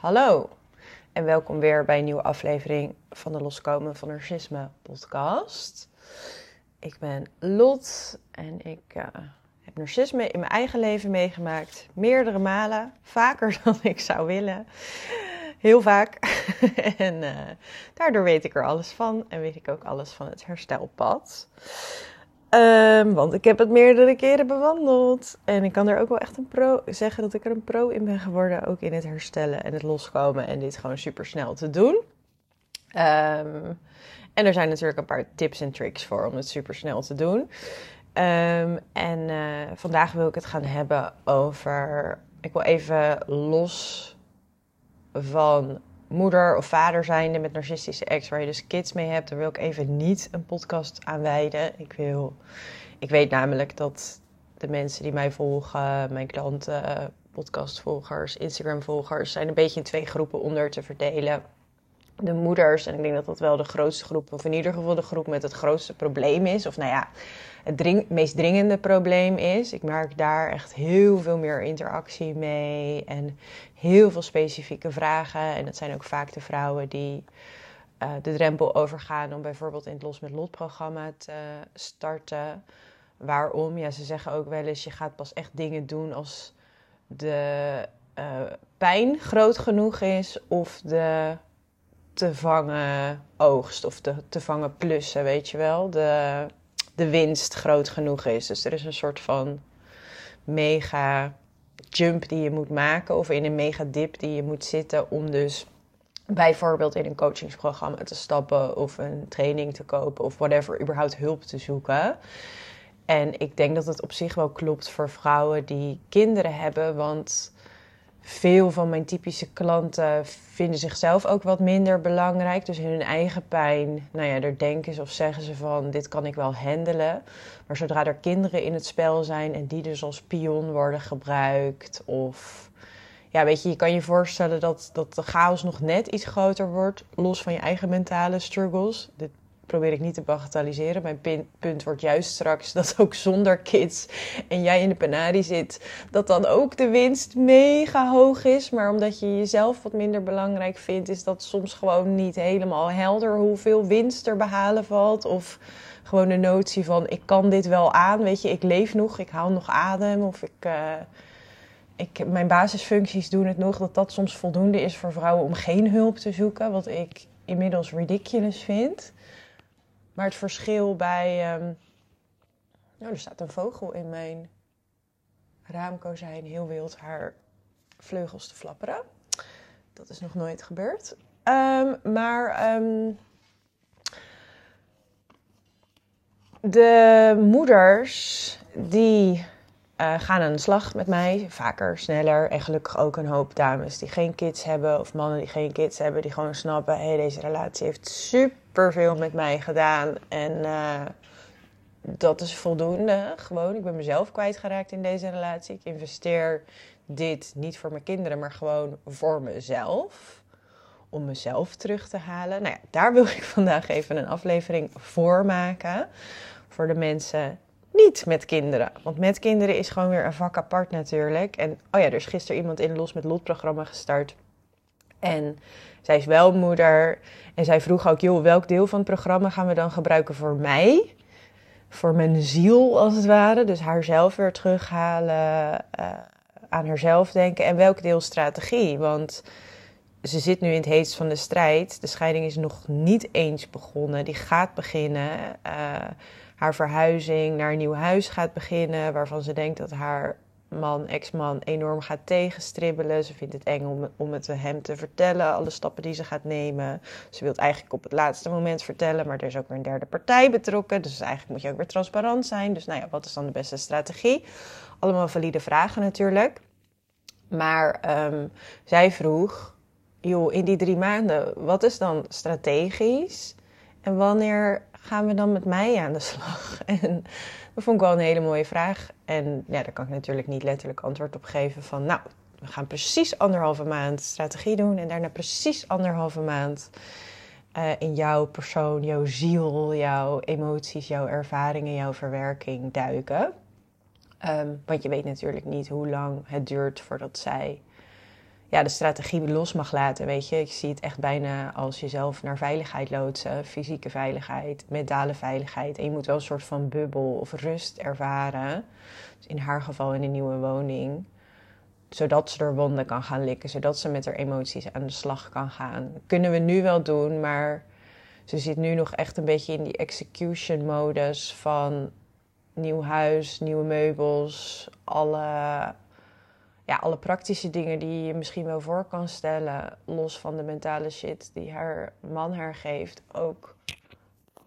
Hallo en welkom weer bij een nieuwe aflevering van de Loskomen van Narcisme podcast. Ik ben Lot en ik uh, heb narcisme in mijn eigen leven meegemaakt. Meerdere malen, vaker dan ik zou willen. Heel vaak. en uh, daardoor weet ik er alles van en weet ik ook alles van het herstelpad. Um, want ik heb het meerdere keren bewandeld. En ik kan er ook wel echt een pro zeggen dat ik er een pro in ben geworden. Ook in het herstellen en het loskomen. En dit gewoon super snel te doen. Um, en er zijn natuurlijk een paar tips en tricks voor om het super snel te doen. Um, en uh, vandaag wil ik het gaan hebben over. Ik wil even los van moeder of vader zijnde met narcistische ex, waar je dus kids mee hebt, daar wil ik even niet een podcast aan wijden. Ik, wil, ik weet namelijk dat de mensen die mij volgen, mijn klanten, podcastvolgers, Instagram-volgers, zijn een beetje in twee groepen onder te verdelen. De moeders, en ik denk dat dat wel de grootste groep, of in ieder geval de groep met het grootste probleem is. Of nou ja, het dring, meest dringende probleem is. Ik merk daar echt heel veel meer interactie mee en heel veel specifieke vragen. En dat zijn ook vaak de vrouwen die uh, de drempel overgaan om bijvoorbeeld in het Los met Lot programma te starten. Waarom? Ja, ze zeggen ook wel eens: je gaat pas echt dingen doen als de uh, pijn groot genoeg is of de te vangen oogst of de te vangen plussen, weet je wel. De, de winst groot genoeg is. Dus er is een soort van mega jump die je moet maken of in een mega dip die je moet zitten om dus bijvoorbeeld in een coachingsprogramma te stappen of een training te kopen of whatever, überhaupt hulp te zoeken. En ik denk dat het op zich wel klopt voor vrouwen die kinderen hebben, want veel van mijn typische klanten vinden zichzelf ook wat minder belangrijk. Dus in hun eigen pijn, nou ja, daar denken ze of zeggen ze van: dit kan ik wel handelen. Maar zodra er kinderen in het spel zijn en die dus als pion worden gebruikt, of ja, weet je, je kan je voorstellen dat, dat de chaos nog net iets groter wordt, los van je eigen mentale struggles. Probeer ik niet te bagatelliseren. Mijn punt wordt juist straks dat ook zonder kids en jij in de penarie zit, dat dan ook de winst mega hoog is. Maar omdat je jezelf wat minder belangrijk vindt, is dat soms gewoon niet helemaal helder hoeveel winst er behalen valt. Of gewoon de notie van ik kan dit wel aan, weet je, ik leef nog, ik haal nog adem of ik... Uh, ik, mijn basisfuncties doen het nog, dat dat soms voldoende is voor vrouwen om geen hulp te zoeken. Wat ik inmiddels ridiculous vind. Maar het verschil bij. Um... Nou, er staat een vogel in mijn raamkozijn heel wild haar vleugels te flapperen. Dat is nog nooit gebeurd. Um, maar um, de moeders die uh, gaan aan de slag met mij. Vaker, sneller. En gelukkig ook een hoop dames die geen kids hebben. Of mannen die geen kids hebben. Die gewoon snappen: hé, hey, deze relatie heeft super veel met mij gedaan. En uh, dat is voldoende. Gewoon, ik ben mezelf kwijtgeraakt in deze relatie. Ik investeer dit niet voor mijn kinderen, maar gewoon voor mezelf. Om mezelf terug te halen. Nou ja, daar wil ik vandaag even een aflevering voor maken. Voor de mensen niet met kinderen. Want met kinderen is gewoon weer een vak apart natuurlijk. En oh ja, er is gisteren iemand in Los met Lot programma gestart. En zij is wel moeder. En zij vroeg ook, joh, welk deel van het programma gaan we dan gebruiken voor mij? Voor mijn ziel, als het ware. Dus haarzelf weer terughalen, uh, aan haarzelf denken. En welk deel strategie? Want ze zit nu in het heetst van de strijd. De scheiding is nog niet eens begonnen. Die gaat beginnen. Uh, haar verhuizing naar een nieuw huis gaat beginnen, waarvan ze denkt dat haar man, ex-man, enorm gaat tegenstribbelen. Ze vindt het eng om, om het hem te vertellen, alle stappen die ze gaat nemen. Ze wil het eigenlijk op het laatste moment vertellen, maar er is ook weer een derde partij betrokken. Dus eigenlijk moet je ook weer transparant zijn. Dus nou ja, wat is dan de beste strategie? Allemaal valide vragen natuurlijk. Maar um, zij vroeg, joh, in die drie maanden, wat is dan strategisch? En wanneer gaan we dan met mij aan de slag? En dat vond ik wel een hele mooie vraag. En ja, daar kan ik natuurlijk niet letterlijk antwoord op geven van, nou, we gaan precies anderhalve maand strategie doen en daarna precies anderhalve maand uh, in jouw persoon, jouw ziel, jouw emoties, jouw ervaringen, jouw verwerking duiken. Um, want je weet natuurlijk niet hoe lang het duurt voordat zij ja, de strategie los mag laten. Weet je, ik zie het echt bijna als jezelf naar veiligheid loodsen. Fysieke veiligheid, mentale veiligheid. En je moet wel een soort van bubbel of rust ervaren. Dus in haar geval in een nieuwe woning. Zodat ze er wonden kan gaan likken. Zodat ze met haar emoties aan de slag kan gaan. Kunnen we nu wel doen, maar ze zit nu nog echt een beetje in die execution modus van nieuw huis, nieuwe meubels, alle ja, alle praktische dingen die je misschien wel voor kan stellen, los van de mentale shit die haar man haar geeft, ook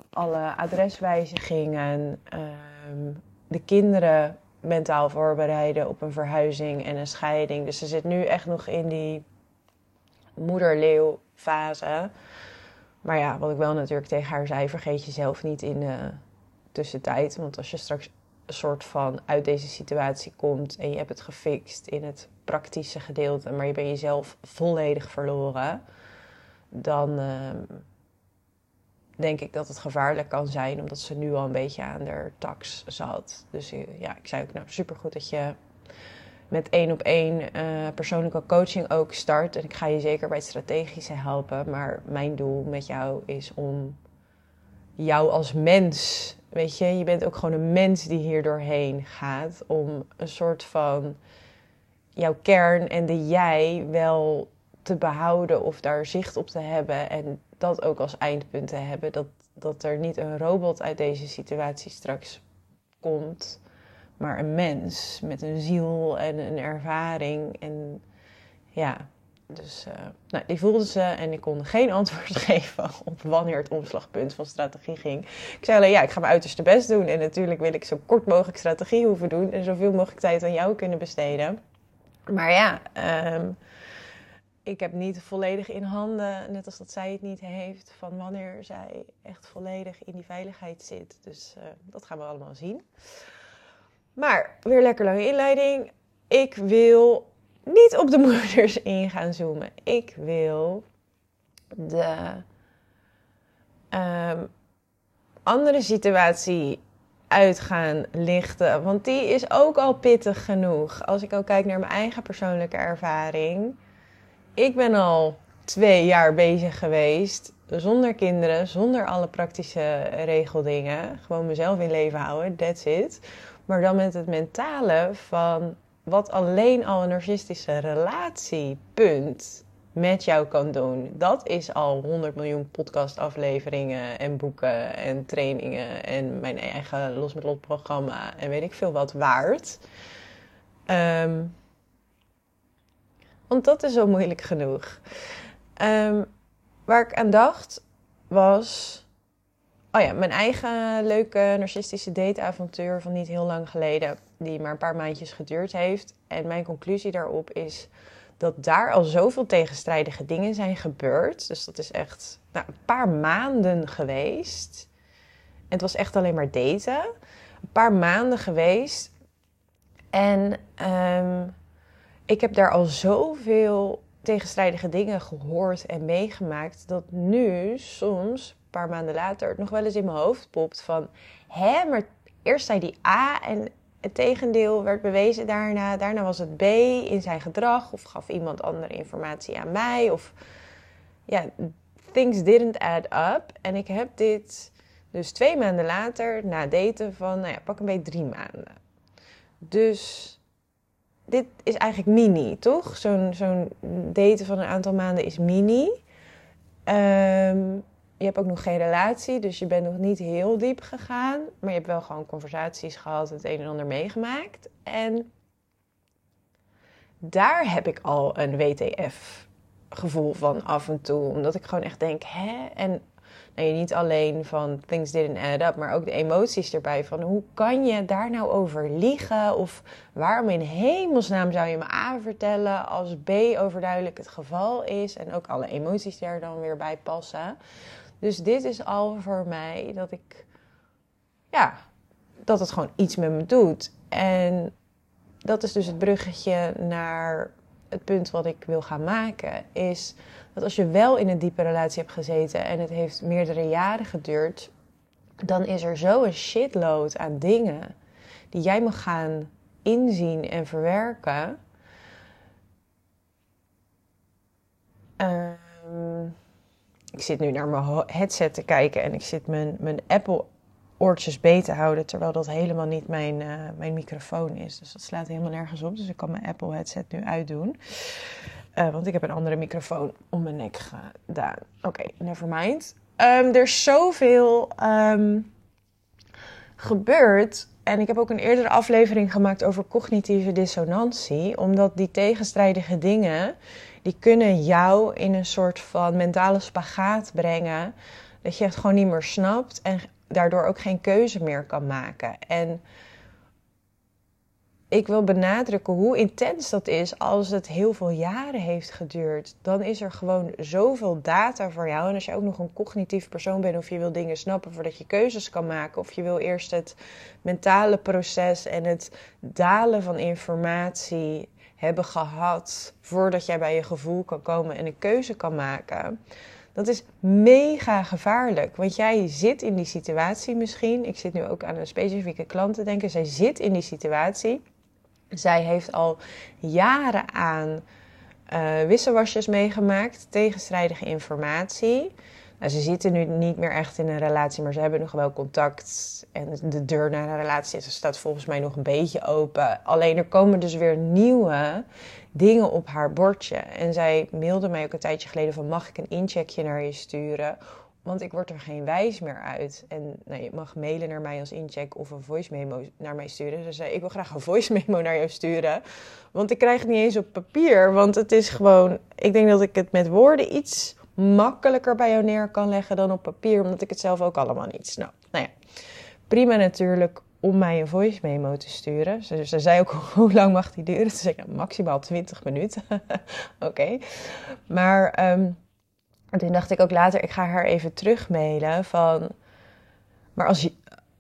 alle adreswijzigingen, um, de kinderen mentaal voorbereiden op een verhuizing en een scheiding. Dus ze zit nu echt nog in die moederleeuw fase. Maar ja, wat ik wel natuurlijk tegen haar zei, vergeet jezelf niet in de tussentijd. Want als je straks soort van uit deze situatie komt en je hebt het gefixt in het praktische gedeelte, maar je bent jezelf volledig verloren, dan ehm, denk ik dat het gevaarlijk kan zijn, omdat ze nu al een beetje aan de tax zat. Dus eh, ja, ik zei ook, nou supergoed dat je met één op één uh, persoonlijke coaching ook start. En ik ga je zeker bij het strategische helpen. Maar mijn doel met jou is om jou als mens Weet je, je bent ook gewoon een mens die hier doorheen gaat om een soort van jouw kern en de jij wel te behouden of daar zicht op te hebben en dat ook als eindpunt te hebben. Dat, dat er niet een robot uit deze situatie straks komt, maar een mens met een ziel en een ervaring. En ja, dus uh, nou, die voelde ze en ik kon geen antwoord geven op wanneer het omslagpunt van strategie ging. Ik zei alleen, ja, ik ga mijn uiterste best doen. En natuurlijk wil ik zo kort mogelijk strategie hoeven doen en zoveel mogelijk tijd aan jou kunnen besteden. Maar ja, um, ik heb niet volledig in handen, net als dat zij het niet heeft, van wanneer zij echt volledig in die veiligheid zit. Dus uh, dat gaan we allemaal zien. Maar weer lekker lange inleiding. Ik wil niet op de moeders in gaan zoomen. Ik wil de um, andere situatie uit gaan lichten. Want die is ook al pittig genoeg. Als ik ook kijk naar mijn eigen persoonlijke ervaring. Ik ben al twee jaar bezig geweest zonder kinderen, zonder alle praktische regeldingen. Gewoon mezelf in leven houden, that's it. Maar dan met het mentale van wat alleen al een narcistische relatie, punt, met jou kan doen. Dat is al 100 miljoen podcastafleveringen en boeken en trainingen en mijn eigen Los met Lot programma en weet ik veel wat waard. Um, want dat is zo moeilijk genoeg. Um, waar ik aan dacht was. Oh ja, mijn eigen leuke narcistische dateavontuur van niet heel lang geleden die maar een paar maandjes geduurd heeft. En mijn conclusie daarop is dat daar al zoveel tegenstrijdige dingen zijn gebeurd. Dus dat is echt nou, een paar maanden geweest. En het was echt alleen maar daten. Een paar maanden geweest. En um, ik heb daar al zoveel tegenstrijdige dingen gehoord en meegemaakt. Dat nu soms, een paar maanden later, het nog wel eens in mijn hoofd popt van... Hé, maar eerst zei die A en het tegendeel werd bewezen daarna. Daarna was het B in zijn gedrag of gaf iemand andere informatie aan mij. Of ja, things didn't add up. En ik heb dit dus twee maanden later, na daten van, nou ja, pak een beetje drie maanden. Dus dit is eigenlijk mini, toch? Zo'n zo'n daten van een aantal maanden is mini. Um, je hebt ook nog geen relatie, dus je bent nog niet heel diep gegaan. Maar je hebt wel gewoon conversaties gehad, het een en ander meegemaakt. En daar heb ik al een WTF-gevoel van af en toe. Omdat ik gewoon echt denk, hè? En nou, niet alleen van things didn't add up, maar ook de emoties erbij. Van hoe kan je daar nou over liegen? Of waarom in hemelsnaam zou je me A vertellen als B overduidelijk het geval is? En ook alle emoties er dan weer bij passen. Dus dit is al voor mij dat ik, ja, dat het gewoon iets met me doet. En dat is dus het bruggetje naar het punt wat ik wil gaan maken. Is dat als je wel in een diepe relatie hebt gezeten en het heeft meerdere jaren geduurd, dan is er zo een shitload aan dingen die jij mag gaan inzien en verwerken zit nu naar mijn headset te kijken en ik zit mijn, mijn Apple oortjes beet te houden, terwijl dat helemaal niet mijn, uh, mijn microfoon is. Dus dat slaat helemaal nergens op. Dus ik kan mijn Apple headset nu uitdoen. Uh, want ik heb een andere microfoon om mijn nek gedaan. Oké, okay, never mind. Um, er is zoveel um, gebeurd. En ik heb ook een eerdere aflevering gemaakt over cognitieve dissonantie. Omdat die tegenstrijdige dingen, die kunnen jou in een soort van mentale spagaat brengen. Dat je het gewoon niet meer snapt en daardoor ook geen keuze meer kan maken. En ik wil benadrukken hoe intens dat is als het heel veel jaren heeft geduurd. Dan is er gewoon zoveel data voor jou. En als je ook nog een cognitief persoon bent of je wil dingen snappen voordat je keuzes kan maken. Of je wil eerst het mentale proces en het dalen van informatie hebben gehad voordat jij bij je gevoel kan komen en een keuze kan maken. Dat is mega gevaarlijk. Want jij zit in die situatie misschien. Ik zit nu ook aan een specifieke klant te denken. Zij zit in die situatie. Zij heeft al jaren aan uh, wisselwasjes meegemaakt, tegenstrijdige informatie. Nou, ze zitten nu niet meer echt in een relatie, maar ze hebben nog wel contact. En de deur naar een relatie staat volgens mij nog een beetje open. Alleen er komen dus weer nieuwe dingen op haar bordje. En zij mailde mij ook een tijdje geleden van... mag ik een incheckje naar je sturen? Want ik word er geen wijs meer uit. En nou, je mag mailen naar mij als incheck of een voice memo naar mij sturen. Ze zei, ik wil graag een voice memo naar jou sturen. Want ik krijg het niet eens op papier. Want het is gewoon... Ik denk dat ik het met woorden iets makkelijker bij jou neer kan leggen dan op papier. Omdat ik het zelf ook allemaal niet snap. Nou ja, prima natuurlijk om mij een voice memo te sturen. Ze, ze zei ook, hoe lang mag die duren? Ze zei, maximaal 20 minuten. Oké. Maar um, toen dacht ik ook later, ik ga haar even terugmailen van... Maar als je,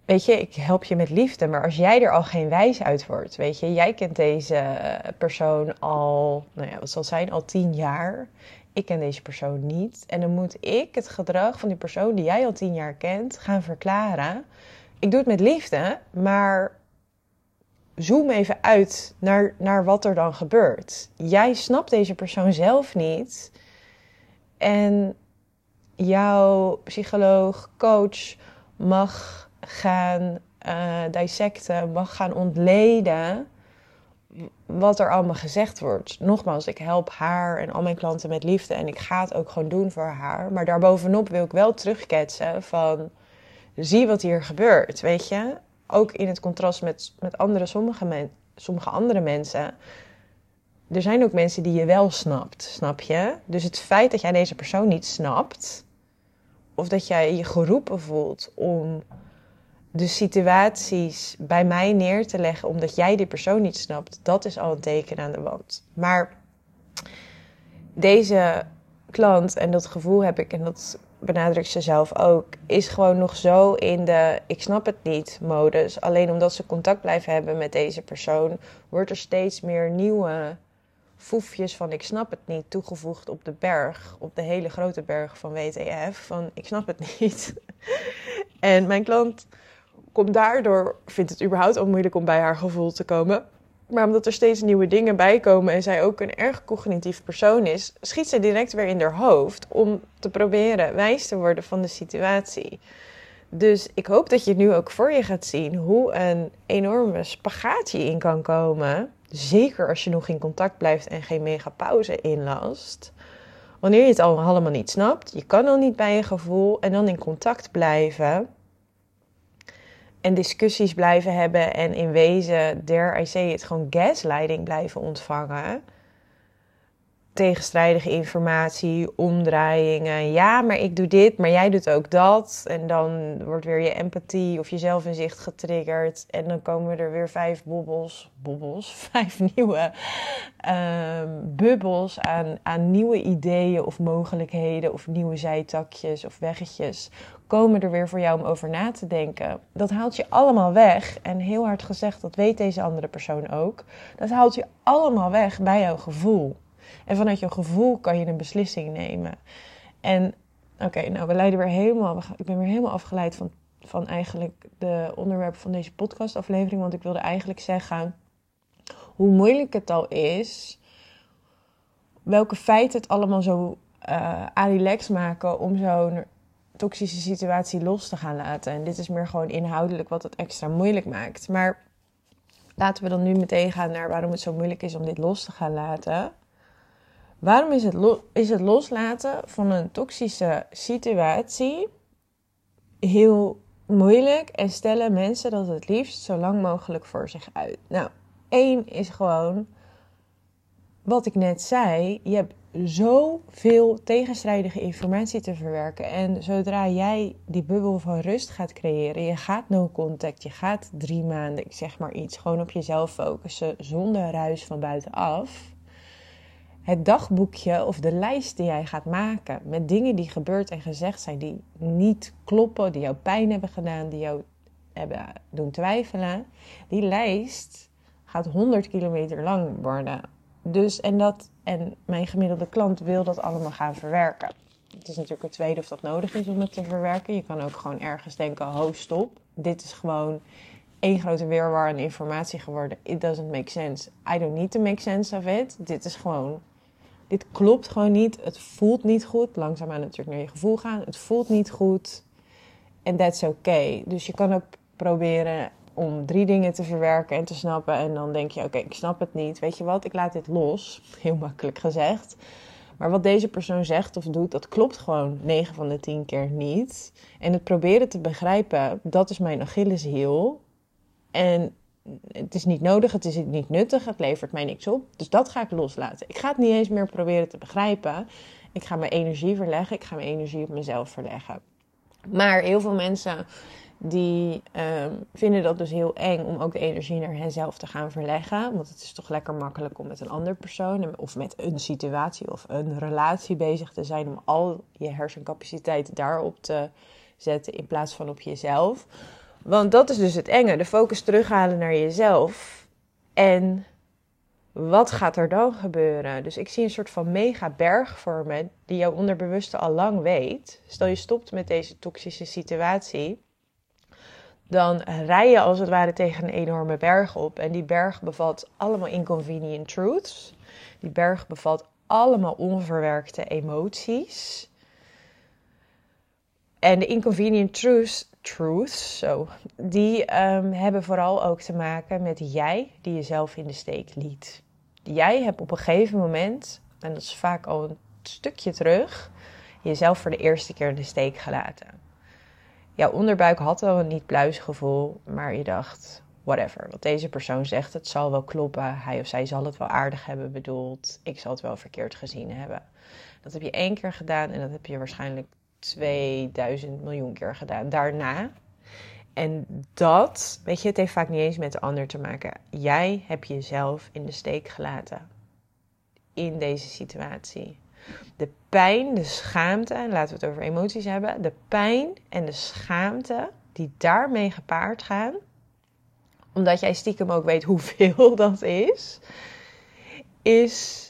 weet je, ik help je met liefde, maar als jij er al geen wijs uit wordt, weet je, jij kent deze persoon al, nou ja, wat zal zijn, al tien jaar. Ik ken deze persoon niet. En dan moet ik het gedrag van die persoon die jij al tien jaar kent gaan verklaren ik doe het met liefde, maar zoom even uit naar, naar wat er dan gebeurt. Jij snapt deze persoon zelf niet. En jouw psycholoog, coach mag gaan uh, dissecten, mag gaan ontleden wat er allemaal gezegd wordt. Nogmaals, ik help haar en al mijn klanten met liefde en ik ga het ook gewoon doen voor haar. Maar daarbovenop wil ik wel terugketsen van zie wat hier gebeurt, weet je. Ook in het contrast met, met andere, sommige, sommige andere mensen. Er zijn ook mensen die je wel snapt, snap je? Dus het feit dat jij deze persoon niet snapt, of dat jij je geroepen voelt om de situaties bij mij neer te leggen omdat jij die persoon niet snapt, dat is al een teken aan de wand. Maar deze klant, en dat gevoel heb ik, en dat benadrukt ze zelf ook, is gewoon nog zo in de ik snap het niet modus. Alleen omdat ze contact blijven hebben met deze persoon, wordt er steeds meer nieuwe foefjes van ik snap het niet toegevoegd op de berg, op de hele grote berg van WTF, van ik snap het niet. en mijn klant komt daardoor, vindt het überhaupt al moeilijk om bij haar gevoel te komen. Maar omdat er steeds nieuwe dingen bij komen en zij ook een erg cognitief persoon is, schiet ze direct weer in haar hoofd om te proberen wijs te worden van de situatie. Dus ik hoop dat je nu ook voor je gaat zien hoe een enorme spagaat in kan komen. Zeker als je nog in contact blijft en geen mega pauze inlast. Wanneer je het al allemaal niet snapt, je kan al niet bij je gevoel en dan in contact blijven en discussies blijven hebben en in wezen, dare I say het, gewoon gaslighting blijven ontvangen. Tegenstrijdige informatie, omdraaiingen. Ja, maar ik doe dit, maar jij doet ook dat. En dan wordt weer je empathie of je zelfinzicht getriggerd. En dan komen er weer vijf bobbels, bobbels, vijf nieuwe um, bubbels aan, aan nieuwe ideeën of mogelijkheden of nieuwe zijtakjes of weggetjes komen er weer voor jou om over na te denken. Dat haalt je allemaal weg. En heel hard gezegd, dat weet deze andere persoon ook. Dat haalt je allemaal weg bij jouw gevoel. En vanuit jouw gevoel kan je een beslissing nemen. En oké, nou we leiden weer helemaal. Ik ben weer helemaal afgeleid van, van eigenlijk de onderwerpen van deze podcastaflevering. Want ik wilde eigenlijk zeggen hoe moeilijk het al is. Welke feiten het allemaal zo uh, maken om zo'n toxische situatie los te gaan laten. En dit is meer gewoon inhoudelijk wat het extra moeilijk maakt. Maar laten we dan nu meteen gaan naar waarom het zo moeilijk is om dit los te gaan laten. Waarom is het, is het loslaten van een toxische situatie heel moeilijk en stellen mensen dat het liefst zo lang mogelijk voor zich uit? Nou, één is gewoon wat ik net zei. Je hebt zoveel tegenstrijdige informatie te verwerken. En zodra jij die bubbel van rust gaat creëren, je gaat no contact, je gaat drie maanden, ik zeg maar iets, gewoon op jezelf focussen zonder ruis van buitenaf. Het dagboekje of de lijst die jij gaat maken met dingen die gebeurd en gezegd zijn, die niet kloppen, die jou pijn hebben gedaan, die jou hebben doen twijfelen, die lijst gaat 100 kilometer lang worden. Dus en dat en mijn gemiddelde klant wil dat allemaal gaan verwerken. Het is natuurlijk het tweede of dat nodig is om het te verwerken. Je kan ook gewoon ergens denken: ho, stop. Dit is gewoon één grote weerwar aan informatie geworden. It doesn't make sense. I don't need to make sense of it. Dit is gewoon. Dit klopt gewoon niet. Het voelt niet goed. Langzaamaan natuurlijk naar je gevoel gaan. Het voelt niet goed. En that's okay. Dus je kan ook proberen om drie dingen te verwerken en te snappen. En dan denk je, oké, ik snap het niet. Weet je wat, ik laat dit los. Heel makkelijk gezegd. Maar wat deze persoon zegt of doet, dat klopt gewoon 9 van de 10 keer niet. En het proberen te begrijpen, dat is mijn Achilleshiel. En het is niet nodig, het is niet nuttig, het levert mij niks op. Dus dat ga ik loslaten. Ik ga het niet eens meer proberen te begrijpen. Ik ga mijn energie verleggen, ik ga mijn energie op mezelf verleggen. Maar heel veel mensen die um, vinden dat dus heel eng om ook de energie naar henzelf te gaan verleggen. Want het is toch lekker makkelijk om met een andere persoon of met een situatie of een relatie bezig te zijn. Om al je hersencapaciteit daarop te zetten in plaats van op jezelf. Want dat is dus het enge. De focus terughalen naar jezelf. En wat gaat er dan gebeuren? Dus ik zie een soort van mega berg die jouw onderbewuste al lang weet. Stel je stopt met deze toxische situatie dan rij je als het ware tegen een enorme berg op. En die berg bevat allemaal inconvenient truths. Die berg bevat allemaal onverwerkte emoties. En de inconvenient truths, truths so, die ehm, hebben vooral ook te maken met jij die jezelf in de steek liet. Jij hebt op een gegeven moment, en dat is vaak al een stukje terug, jezelf voor de eerste keer in de steek gelaten jouw onderbuik had wel een niet gevoel, maar je dacht, whatever. Wat deze persoon zegt, het zal wel kloppen. Hij of zij zal het wel aardig hebben bedoeld. Ik zal het wel verkeerd gezien hebben. Dat heb je één keer gedaan en dat heb je waarschijnlijk 2000 miljoen keer gedaan. Daarna. En dat, weet je, het heeft vaak niet eens met de ander te maken. Jij hebt jezelf in de steek gelaten. In deze situatie de pijn, de schaamte, en laten we het over emoties hebben, de pijn en de schaamte die daarmee gepaard gaan, omdat jij stiekem ook weet hoeveel dat is, is.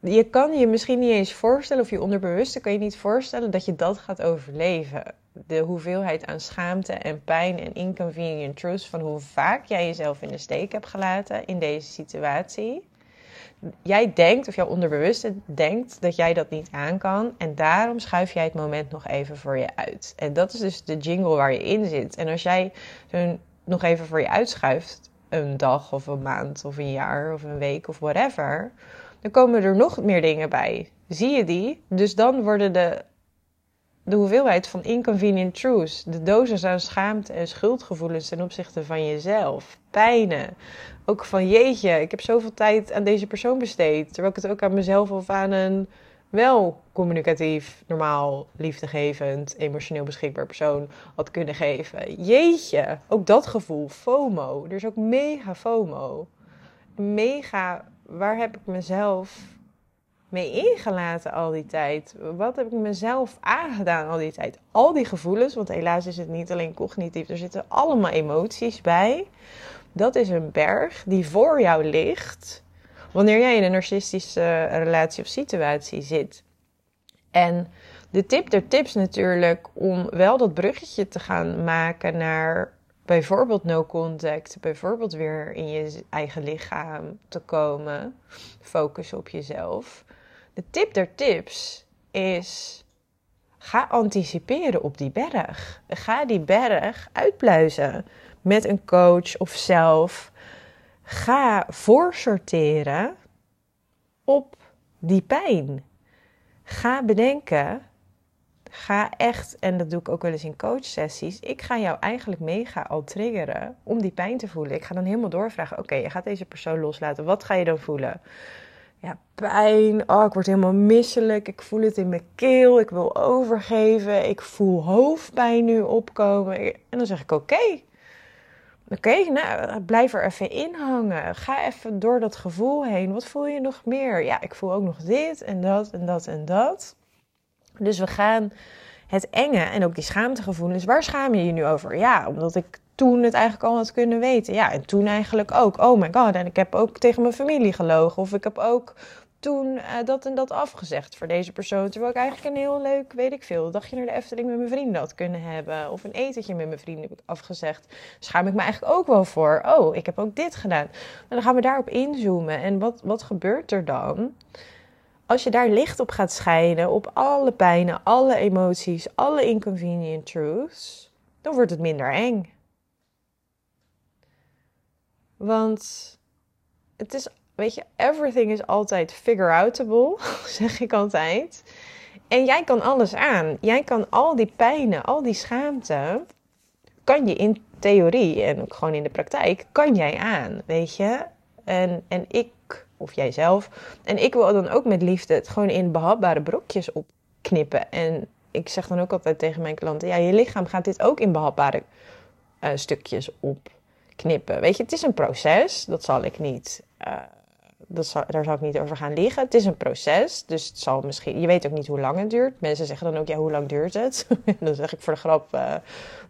Je kan je misschien niet eens voorstellen, of je onderbewuste kan je niet voorstellen dat je dat gaat overleven. De hoeveelheid aan schaamte en pijn en inconvenient truths van hoe vaak jij jezelf in de steek hebt gelaten in deze situatie jij denkt, of jouw onderbewuste denkt, dat jij dat niet aan kan. En daarom schuif jij het moment nog even voor je uit. En dat is dus de jingle waar je in zit. En als jij zo'n nog even voor je uitschuift, een dag of een maand of een jaar of een week of whatever, dan komen er nog meer dingen bij. Zie je die? Dus dan worden de, de hoeveelheid van inconvenient truths, de dosis aan schaamte en schuldgevoelens ten opzichte van jezelf, pijnen, ook van jeetje, ik heb zoveel tijd aan deze persoon besteed. Terwijl ik het ook aan mezelf of aan een wel communicatief, normaal, liefdegevend, emotioneel beschikbaar persoon had kunnen geven. Jeetje, ook dat gevoel, FOMO. Er is ook mega FOMO. Mega, waar heb ik mezelf mee ingelaten al die tijd? Wat heb ik mezelf aangedaan al die tijd? Al die gevoelens, want helaas is het niet alleen cognitief, er zitten allemaal emoties bij dat is een berg die voor jou ligt wanneer jij in een narcistische relatie of situatie zit. En de tip der tips natuurlijk om wel dat bruggetje te gaan maken naar bijvoorbeeld no contact, bijvoorbeeld weer in je eigen lichaam te komen, focus op jezelf. De tip der tips is ga anticiperen op die berg. Ga die berg uitpluizen met een coach of zelf. Ga voorsorteren op die pijn. Ga bedenken. Ga echt, en dat doe ik ook wel eens in coachsessies. Ik ga jou eigenlijk mega al triggeren om die pijn te voelen. Ik ga dan helemaal doorvragen: oké, je gaat deze persoon loslaten. Wat ga je dan voelen? ja, pijn. Oh, ik word helemaal misselijk. Ik voel het in mijn keel. Ik wil overgeven. Ik voel hoofdpijn nu opkomen. En dan zeg ik: Oké. Oké, nou, blijf er even in hangen. Ga even door dat gevoel heen. Wat voel je nog meer? Ja, ik voel ook nog dit en dat en dat en dat. Dus we gaan het enge en ook die schaamtegevoelens. Waar schaam je je nu over? Ja, omdat ik toen het eigenlijk al had kunnen weten. Ja, en toen eigenlijk ook. Oh my god, en ik heb ook tegen mijn familie gelogen. Of ik heb ook toen uh, dat en dat afgezegd voor deze persoon. Terwijl ik eigenlijk een heel leuk, weet ik veel, dagje naar de Efteling met mijn vrienden had kunnen hebben. Of een etentje met mijn vrienden heb ik afgezegd. Schaam ik me eigenlijk ook wel voor. Oh, ik heb ook dit gedaan. Dan gaan we daarop inzoomen. En wat, wat gebeurt er dan? Als je daar licht op gaat schijnen, op alle pijnen, alle emoties, alle inconvenient truths, dan wordt het minder eng. Want het is, weet je, everything is altijd figure-outable, zeg ik altijd. En jij kan alles aan. Jij kan al die pijnen, al die schaamte, kan je in theorie en ook gewoon in de praktijk, kan jij aan, weet je. En, en ik, of jijzelf, en ik wil dan ook met liefde het gewoon in behapbare brokjes opknippen. En ik zeg dan ook altijd tegen mijn klanten, ja, je lichaam gaat dit ook in behapbare uh, stukjes op knippen. Weet je, het is een proces. Dat zal ik niet. Uh, dat daar zal ik niet over gaan liggen. Het is een proces. Dus het zal misschien. Je weet ook niet hoe lang het duurt. Mensen zeggen dan ook: ja, hoe lang duurt het? dan zeg ik voor de grap: uh,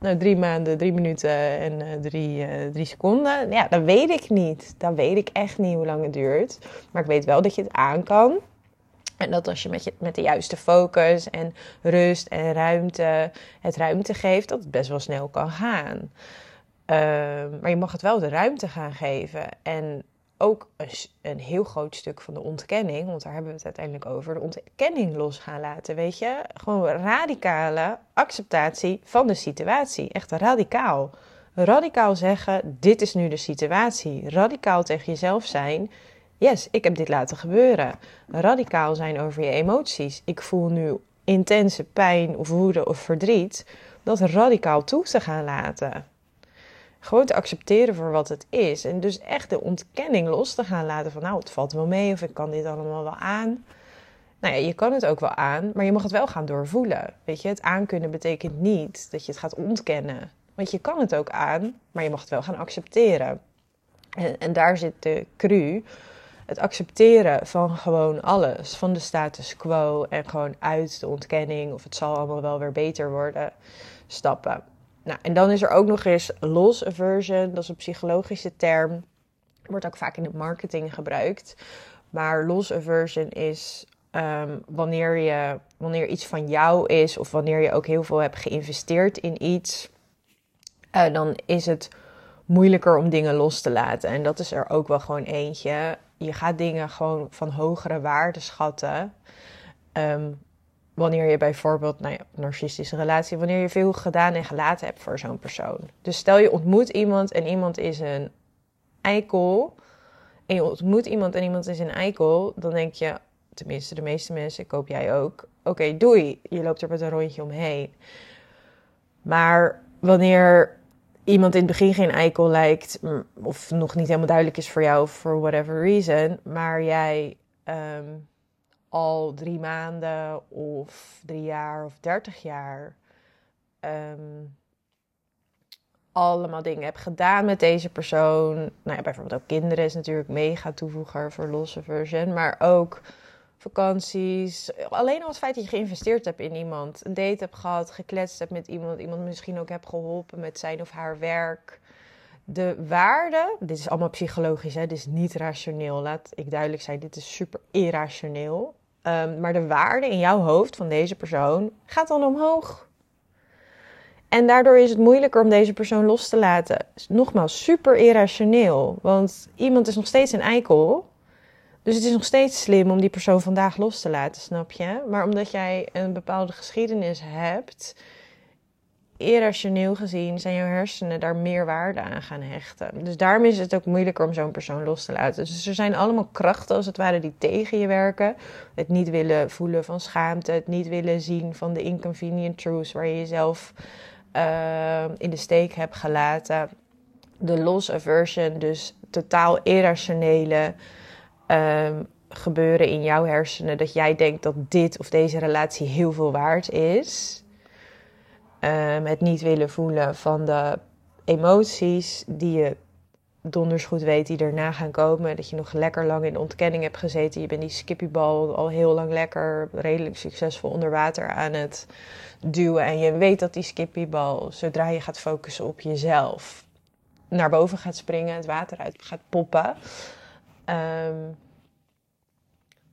nou, drie maanden, drie minuten en uh, drie, drie seconden. Ja, dat weet ik niet. Dat weet ik echt niet hoe lang het duurt. Maar ik weet wel dat je het aan kan. En dat als je met, je met de juiste focus en rust en ruimte het ruimte geeft, dat het best wel snel kan gaan. Ehm, maar je mag het wel de ruimte gaan geven. En ook een, een, heel groot stuk van de ontkenning, want daar hebben we het uiteindelijk over, de ontkenning los gaan laten. Weet je, gewoon radicale acceptatie van de situatie. Echt radicaal. Radicaal zeggen: dit is nu de situatie. Radicaal tegen jezelf zijn. Yes, ik heb dit laten gebeuren. Radicaal zijn over je emoties. Ik voel nu intense pijn of woede of verdriet. Dat radicaal toe te gaan laten. Gewoon te accepteren voor wat het is. En dus echt de ontkenning los te gaan laten van nou, het valt wel mee of ik kan dit allemaal wel aan. Nou ja, je kan het ook wel aan, maar je mag het wel gaan doorvoelen. Weet je, het aankunnen betekent niet dat je het gaat ontkennen. Want je kan het ook aan, maar je mag het wel gaan accepteren. En, en daar zit de cru. Het accepteren van gewoon alles, van de status quo en gewoon uit de ontkenning of het zal allemaal wel weer beter worden, stappen. Nou, en dan is er ook nog eens loss aversion. Dat is een psychologische term. Wordt ook vaak in de marketing gebruikt. Maar loss aversion is um, wanneer, je, wanneer iets van jou is, of wanneer je ook heel veel hebt geïnvesteerd in iets, uh, dan is het moeilijker om dingen los te laten. En dat is er ook wel gewoon eentje. Je gaat dingen gewoon van hogere waarde schatten. Um, wanneer je bijvoorbeeld, nou ja, narcistische relatie, wanneer je veel gedaan en gelaten hebt voor zo'n persoon. Dus stel je ontmoet iemand en iemand is een eikel. En je ontmoet iemand en iemand is een eikel, dan denk je, tenminste de meeste mensen, ik hoop jij ook, oké, doei, je loopt er met een rondje omheen. Maar wanneer iemand in het begin geen eikel lijkt, of nog niet helemaal duidelijk is voor jou, for whatever reason, maar jij um, al drie maanden of drie jaar of dertig jaar um, allemaal dingen heb gedaan met deze persoon. Nou ja, bijvoorbeeld ook kinderen is natuurlijk mega toevoeger voor losse version, maar ook vakanties. Alleen al het feit dat je geïnvesteerd hebt in iemand, een date hebt gehad, gekletst hebt met iemand, iemand misschien ook hebt geholpen met zijn of haar werk. De waarde, dit is allemaal psychologisch, hè, dit is niet rationeel. Laat ik duidelijk zijn, dit is super irrationeel. Um, maar de waarde in jouw hoofd van deze persoon gaat dan omhoog. En daardoor is het moeilijker om deze persoon los te laten. Nogmaals, super irrationeel. Want iemand is nog steeds een eikel. Dus het is nog steeds slim om die persoon vandaag los te laten, snap je? Maar omdat jij een bepaalde geschiedenis hebt, irrationeel gezien zijn jouw hersenen daar meer waarde aan gaan hechten. Dus daarom is het ook moeilijker om zo'n persoon los te laten. Dus er zijn allemaal krachten als het ware die tegen je werken. Het niet willen voelen van schaamte, het niet willen zien van de inconvenient truths waar je jezelf uh, in de steek hebt gelaten. De loss aversion, dus totaal irrationele um, gebeuren in jouw hersenen. Dat jij denkt dat dit of deze relatie heel veel waard is um, het niet willen voelen van de emoties die je donders goed weet die erna gaan komen. Dat je nog lekker lang in ontkenning hebt gezeten. Je bent die skippybal al heel lang lekker, redelijk succesvol onder water aan het duwen. En je weet dat die skippybal, zodra je gaat focussen op jezelf, naar boven gaat springen, het water uit gaat poppen. Um,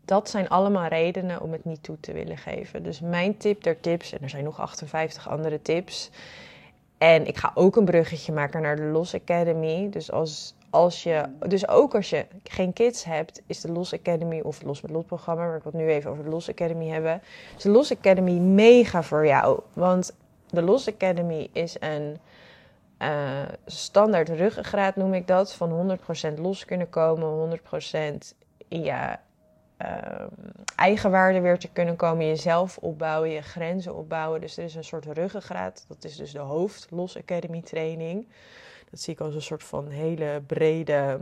dat zijn allemaal redenen om het niet toe te willen geven. Dus mijn tip der tips, en er zijn nog 58 andere tips. En ik ga ook een bruggetje maken naar de Los Academy. Dus, als, als je, dus ook als je geen kids hebt, is de Los Academy of Los met Lot programma, maar ik het nu even over de Los Academy hebben. Is de Los Academy mega voor jou. Want de Los Academy is een uh, standaard ruggengraat, noem ik dat. Van 100% los kunnen komen, 100% in je uh, eigenwaarde weer te kunnen komen, jezelf opbouwen, je grenzen opbouwen. Dus er is een soort ruggengraat. Dat is dus de hoofd Los Academy training. Dat zie ik als een soort van hele brede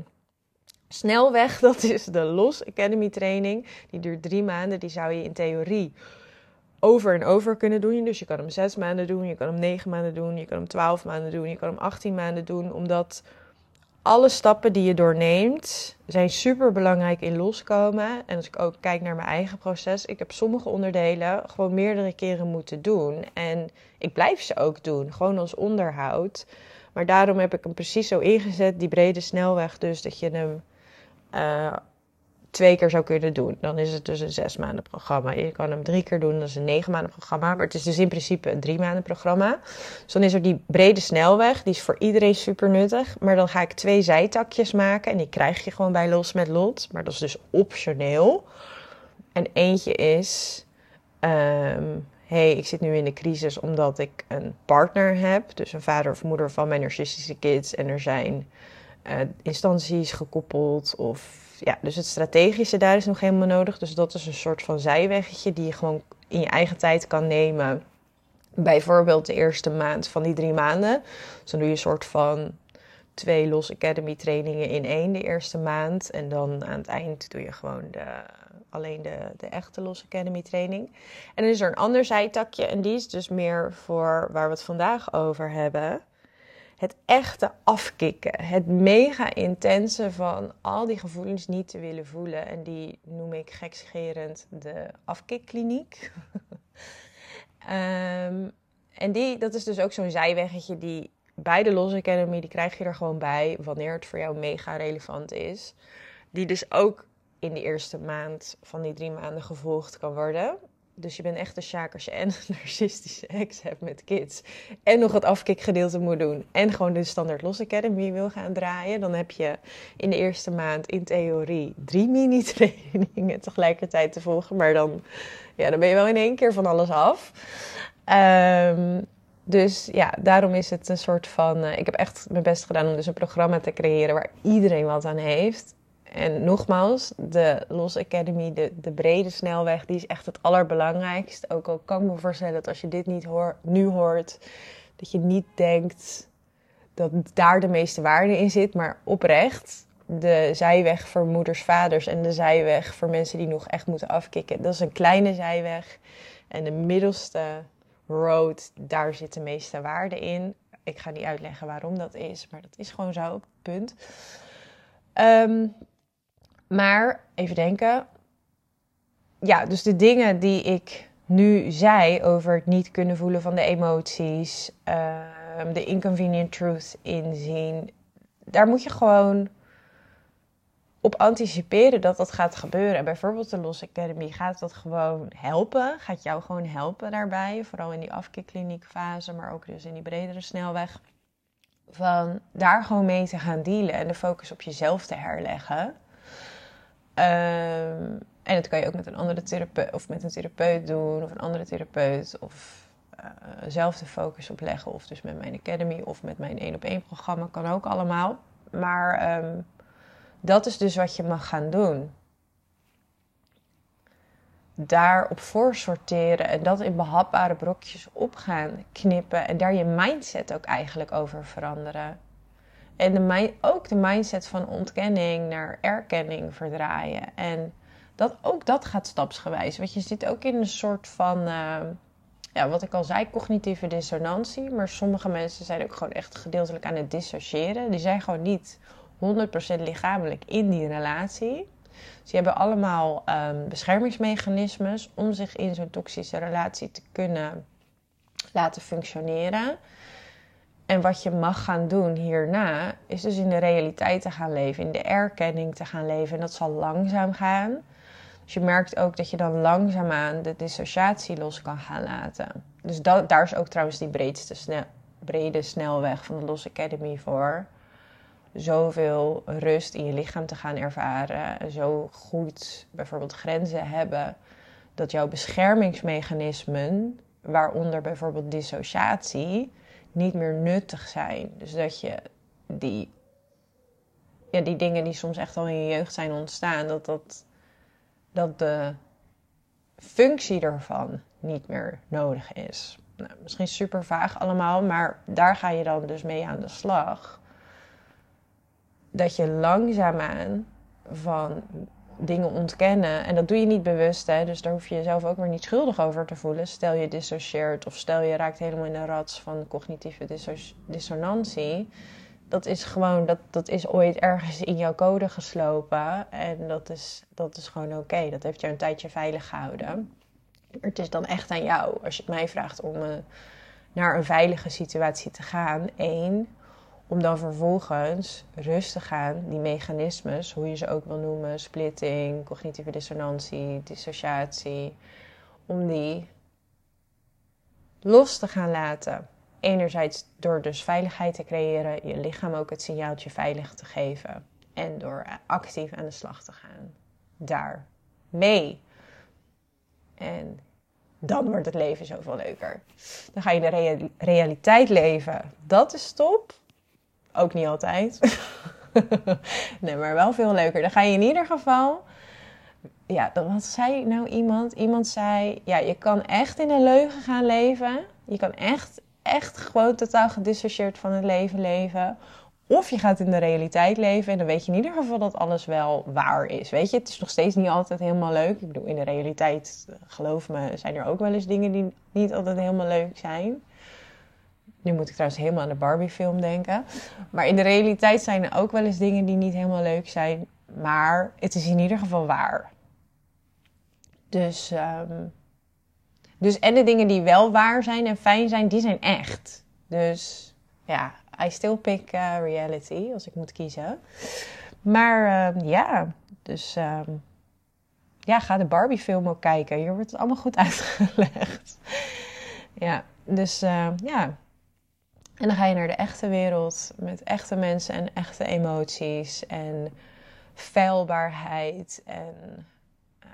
snelweg. Dat is de Los Academy training. Die duurt drie maanden. Die zou je in theorie over en over kunnen doen. Dus je kan hem zes maanden doen, je kan hem negen maanden doen, je kan hem twaalf maanden doen, je kan hem achttien maanden doen. Omdat alle stappen die je doorneemt zijn super belangrijk in loskomen. En als ik ook kijk naar mijn eigen proces, ik heb sommige onderdelen gewoon meerdere keren moeten doen. En ik blijf ze ook doen, gewoon als onderhoud. Maar daarom heb ik hem precies zo ingezet, die brede snelweg, dus dat je hem uh, twee keer zou kunnen doen. Dan is het dus een zes maanden programma. Je kan hem drie keer doen, dat is een negen maanden programma. Maar het is dus in principe een drie maanden programma. Dus dan is er die brede snelweg, die is voor iedereen super nuttig. Maar dan ga ik twee zijtakjes maken en die krijg je gewoon bij Los met Lot. Maar dat is dus optioneel. En eentje is, um, hey, ik zit nu in de crisis omdat ik een partner heb. Dus een vader of moeder van mijn narcistische kids. En er zijn uh, instanties gekoppeld of ja, dus het strategische daar is nog helemaal nodig. Dus dat is een soort van zijweggetje die je gewoon in je eigen tijd kan nemen. Bijvoorbeeld de eerste maand van die drie maanden. Dus dan doe je een soort van twee Los Academy trainingen in één de eerste maand. En dan aan het eind doe je gewoon de, alleen de, de echte Los Academy training. En dan is er een ander zijtakje en die is dus meer voor waar we het vandaag over hebben het echte afkicken. Het mega intense van al die gevoelens niet te willen voelen. En die noem ik gekscherend de afkikkliniek. um, en die, dat is dus ook zo'n zijweggetje die bij de Los Academy, die krijg je er gewoon bij wanneer het voor jou mega relevant is. Die dus ook in de eerste maand van die drie maanden gevolgd kan worden. Dus je bent echt een sjaak als je en narcistische ex hebt met kids. En nog het afkikgedeelte moet doen. En gewoon de standaard Los Academy wil gaan draaien. Dan heb je in de eerste maand in theorie drie mini-trainingen tegelijkertijd te volgen. Maar dan, ja, dan ben je wel in één keer van alles af. Um, dus ja, daarom is het een soort van. Uh, ik heb echt mijn best gedaan om dus een programma te creëren waar iedereen wat aan heeft. En nogmaals, de Los Academy, de, de brede snelweg, die is echt het allerbelangrijkst. Ook al kan ik me voorstellen dat als je dit niet nu hoort, dat je niet denkt dat daar de meeste waarde in zit. Maar oprecht, de zijweg voor moeders, vaders en de zijweg voor mensen die nog echt moeten afkicken, dat is een kleine zijweg. En de middelste road, daar zit de meeste waarde in. Ik ga niet uitleggen waarom dat is, maar dat is gewoon zo, punt. Um, maar even denken. Ja, dus de dingen die ik nu zei over het niet kunnen voelen van de emoties, uh, de inconvenient truth inzien, daar moet je gewoon op anticiperen dat dat gaat gebeuren. En bijvoorbeeld de Los Academy gaat dat gewoon helpen, gaat jou gewoon helpen daarbij, vooral in die afkikkliniekfase, maar ook dus in die bredere snelweg. Van daar gewoon mee te gaan dealen en de focus op jezelf te herleggen. Ehm, en dat kan je ook met een andere therapeut of met een therapeut doen, of een andere therapeut, of uh, zelf de focus op leggen, of dus met mijn academy of met mijn één op één programma, kan ook allemaal. Maar ehm, dat is dus wat je mag gaan doen. Daarop voorsorteren en dat in behapbare brokjes op gaan knippen en daar je mindset ook eigenlijk over veranderen. En de, ook de mindset van ontkenning naar erkenning verdraaien. En dat, ook dat gaat stapsgewijs. Want je zit ook in een soort van, uh, ja, wat ik al zei, cognitieve dissonantie. Maar sommige mensen zijn ook gewoon echt gedeeltelijk aan het dissociëren. Die zijn gewoon niet 100% lichamelijk in die relatie. Ze hebben allemaal um, beschermingsmechanismes om zich in zo'n toxische relatie te kunnen laten functioneren. En wat je mag gaan doen hierna, is dus in de realiteit te gaan leven, in de erkenning te gaan leven. En dat zal langzaam gaan. Dus je merkt ook dat je dan langzaamaan de dissociatie los kan gaan laten. Dus daar is ook trouwens die breedste brede snelweg van de Lost Academy voor. Zoveel rust in je lichaam te gaan ervaren. En zo goed bijvoorbeeld grenzen hebben. Dat jouw beschermingsmechanismen, waaronder bijvoorbeeld dissociatie, niet meer nuttig zijn. Dus dat je die, ja, die dingen die soms echt al in je jeugd zijn ontstaan, dat, dat, dat de functie ervan niet meer nodig is. Nou, misschien super vaag allemaal, maar daar ga je dan dus mee aan de slag. Dat je langzaamaan van dingen ontkennen. En dat doe je niet bewust, hè? dus daar hoef je jezelf ook weer niet schuldig over te voelen. Stel je dissocieert of stel je raakt helemaal in de rats van cognitieve dissonantie. Dat is gewoon, dat, dat is ooit ergens in jouw code geslopen. En dat is, dat is gewoon oké. Dat heeft jou een tijdje veilig gehouden. Het is dan echt aan jou, als je het mij vraagt om uh, naar een veilige situatie te gaan. Eén, om dan vervolgens rustig aan die mechanismes, hoe je ze ook wil noemen, splitting, cognitieve dissonantie, dissociatie, om die los te gaan laten. Enerzijds door dus veiligheid te creëren, je lichaam ook het signaaltje veilig te geven en door actief aan de slag te gaan. Daar mee. En dan wordt het leven zoveel leuker. Dan ga je de realiteit leven. Dat is top. Ook niet altijd. nee, maar wel veel leuker. Dan ga je in ieder geval. Ja, wat zei nou iemand? Iemand zei: Ja, je kan echt in een leugen gaan leven. Je kan echt, echt gewoon totaal gedissocieerd van het leven leven. Of je gaat in de realiteit leven en dan weet je in ieder geval dat alles wel waar is. Weet je, het is nog steeds niet altijd helemaal leuk. Ik bedoel, in de realiteit, geloof me, zijn er ook wel eens dingen die niet altijd helemaal leuk zijn. Nu moet ik trouwens helemaal aan de Barbie-film denken. Maar in de realiteit zijn er ook wel eens dingen die niet helemaal leuk zijn. Maar het is in ieder geval waar. Dus, um, dus en de dingen die wel waar zijn en fijn zijn, die zijn echt. Dus ja, I still pick uh, reality als ik moet kiezen. Maar uh, ja, dus um, ja, ga de Barbie-film ook kijken. Hier wordt het allemaal goed uitgelegd. ja, dus ja, en dan ga je naar de echte wereld met echte mensen en echte emoties en feilbaarheid en uh,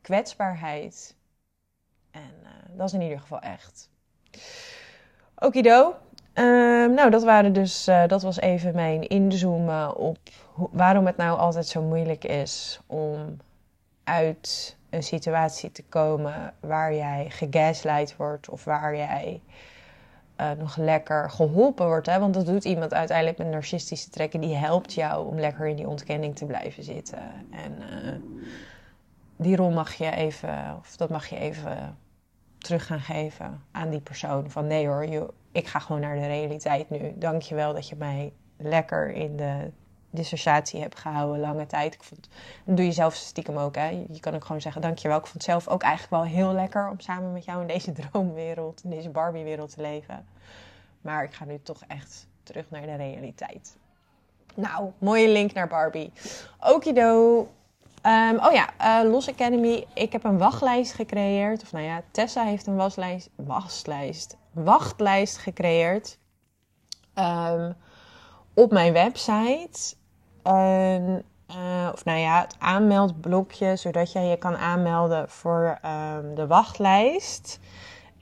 kwetsbaarheid. En uh, dat is in ieder geval echt. Okido. Uh, nou, dat, waren dus, uh, dat was even mijn inzoomen op waarom het nou altijd zo moeilijk is om uit een situatie te komen waar jij gegaslight wordt of waar jij uh, nog lekker geholpen wordt. Hè? Want dat doet iemand uiteindelijk met narcistische trekken. Die helpt jou om lekker in die ontkenning te blijven zitten. En uh, die rol mag je even, of dat mag je even terug gaan geven aan die persoon. Van nee hoor, ik ga gewoon naar de realiteit nu. Dank je wel dat je mij lekker in de dissociatie heb gehouden lange tijd. Ik vond, doe je zelf stiekem ook. Hè? Je kan ook gewoon zeggen, dankjewel. Ik vond het zelf ook eigenlijk wel heel lekker om samen met jou in deze droomwereld, in deze Barbie-wereld te leven. Maar ik ga nu toch echt terug naar de realiteit. Nou, mooie link naar Barbie. Okido. Um, oh ja, uh, Los Academy. Ik heb een wachtlijst gecreëerd. Of nou ja, Tessa heeft een waslijst, waslijst, wachtlijst gecreëerd. Um, op mijn website. En Uh, of nou ja, het aanmeldblokje, zodat jij je kan aanmelden voor um, de wachtlijst.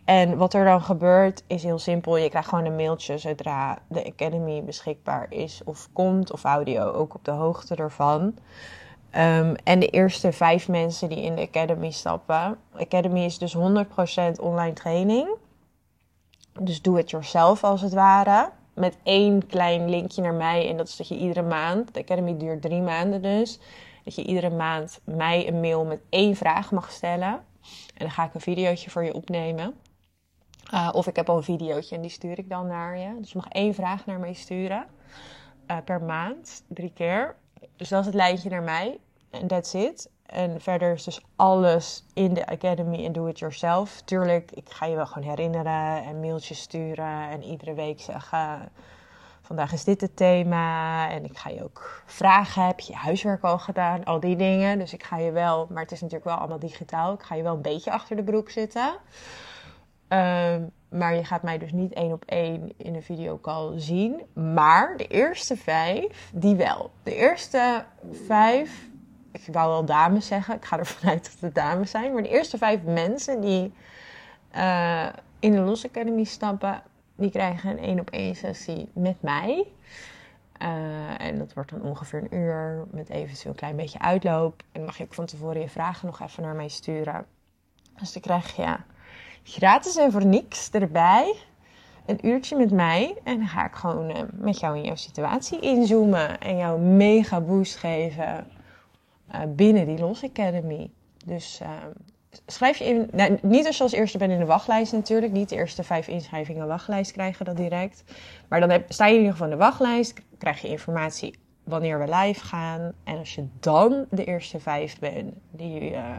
En wat er dan gebeurt is heel simpel. Je krijgt gewoon een mailtje zodra de Academy beschikbaar is of komt, of audio ook op de hoogte ervan. Um, en de eerste vijf mensen die in de Academy stappen. Academy is dus 100% online training. Dus doe het yourself als het ware. Met één klein linkje naar mij. En dat is dat je iedere maand, de Academy duurt drie maanden dus. Dat je iedere maand mij een mail met één vraag mag stellen. En dan ga ik een videootje voor je opnemen. Uh, of ik heb al een videootje en die stuur ik dan naar je. Dus je mag één vraag naar mij sturen. Uh, per maand, drie keer. Dus dat is het lijntje naar mij. En that's it. En verder is dus alles in de Academy en do it yourself. Tuurlijk, ik ga je wel gewoon herinneren en mailtjes sturen en iedere week zeggen... Vandaag is dit het thema en ik ga je ook vragen. Heb je huiswerk al gedaan? Al die dingen. Dus ik ga je wel, maar het is natuurlijk wel allemaal digitaal. Ik ga je wel een beetje achter de broek zitten. Um, maar je gaat mij dus niet één op één in een videocall zien. Maar de eerste vijf, die wel. De eerste vijf ik wou wel dames zeggen. Ik ga ervan uit dat het dames zijn. Maar de eerste vijf mensen die uh, in de Los Academy stappen, die krijgen een één op één sessie met mij. Uh, en dat wordt dan ongeveer een uur met eventueel een klein beetje uitloop. En mag je ook van tevoren je vragen nog even naar mij sturen. Dus dan krijg je gratis en voor niks erbij een uurtje met mij. En dan ga ik gewoon uh, met jou in jouw situatie inzoomen en jou mega boost geven binnen die Los Academy. Dus uh, schrijf je in. Nou, niet als je als eerste bent in de wachtlijst natuurlijk. Niet de eerste vijf inschrijvingen wachtlijst krijgen dat direct. Maar dan heb, sta je in ieder geval in de wachtlijst. Krijg je informatie wanneer we live gaan. En als je dan de eerste vijf bent die uh,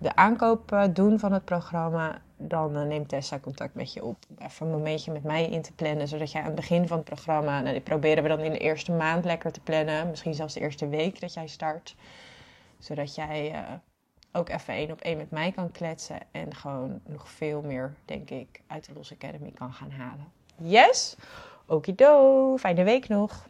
de aankoop doen van het programma. Dan neemt Tessa contact met je op. Even een momentje met mij in te plannen. Zodat jij aan het begin van het programma. Nou, die proberen we dan in de eerste maand lekker te plannen. Misschien zelfs de eerste week dat jij start zodat jij uh, ook even één op één met mij kan kletsen. En gewoon nog veel meer, denk ik, uit de Los Academy kan gaan halen. Yes? Okido. Fijne week nog.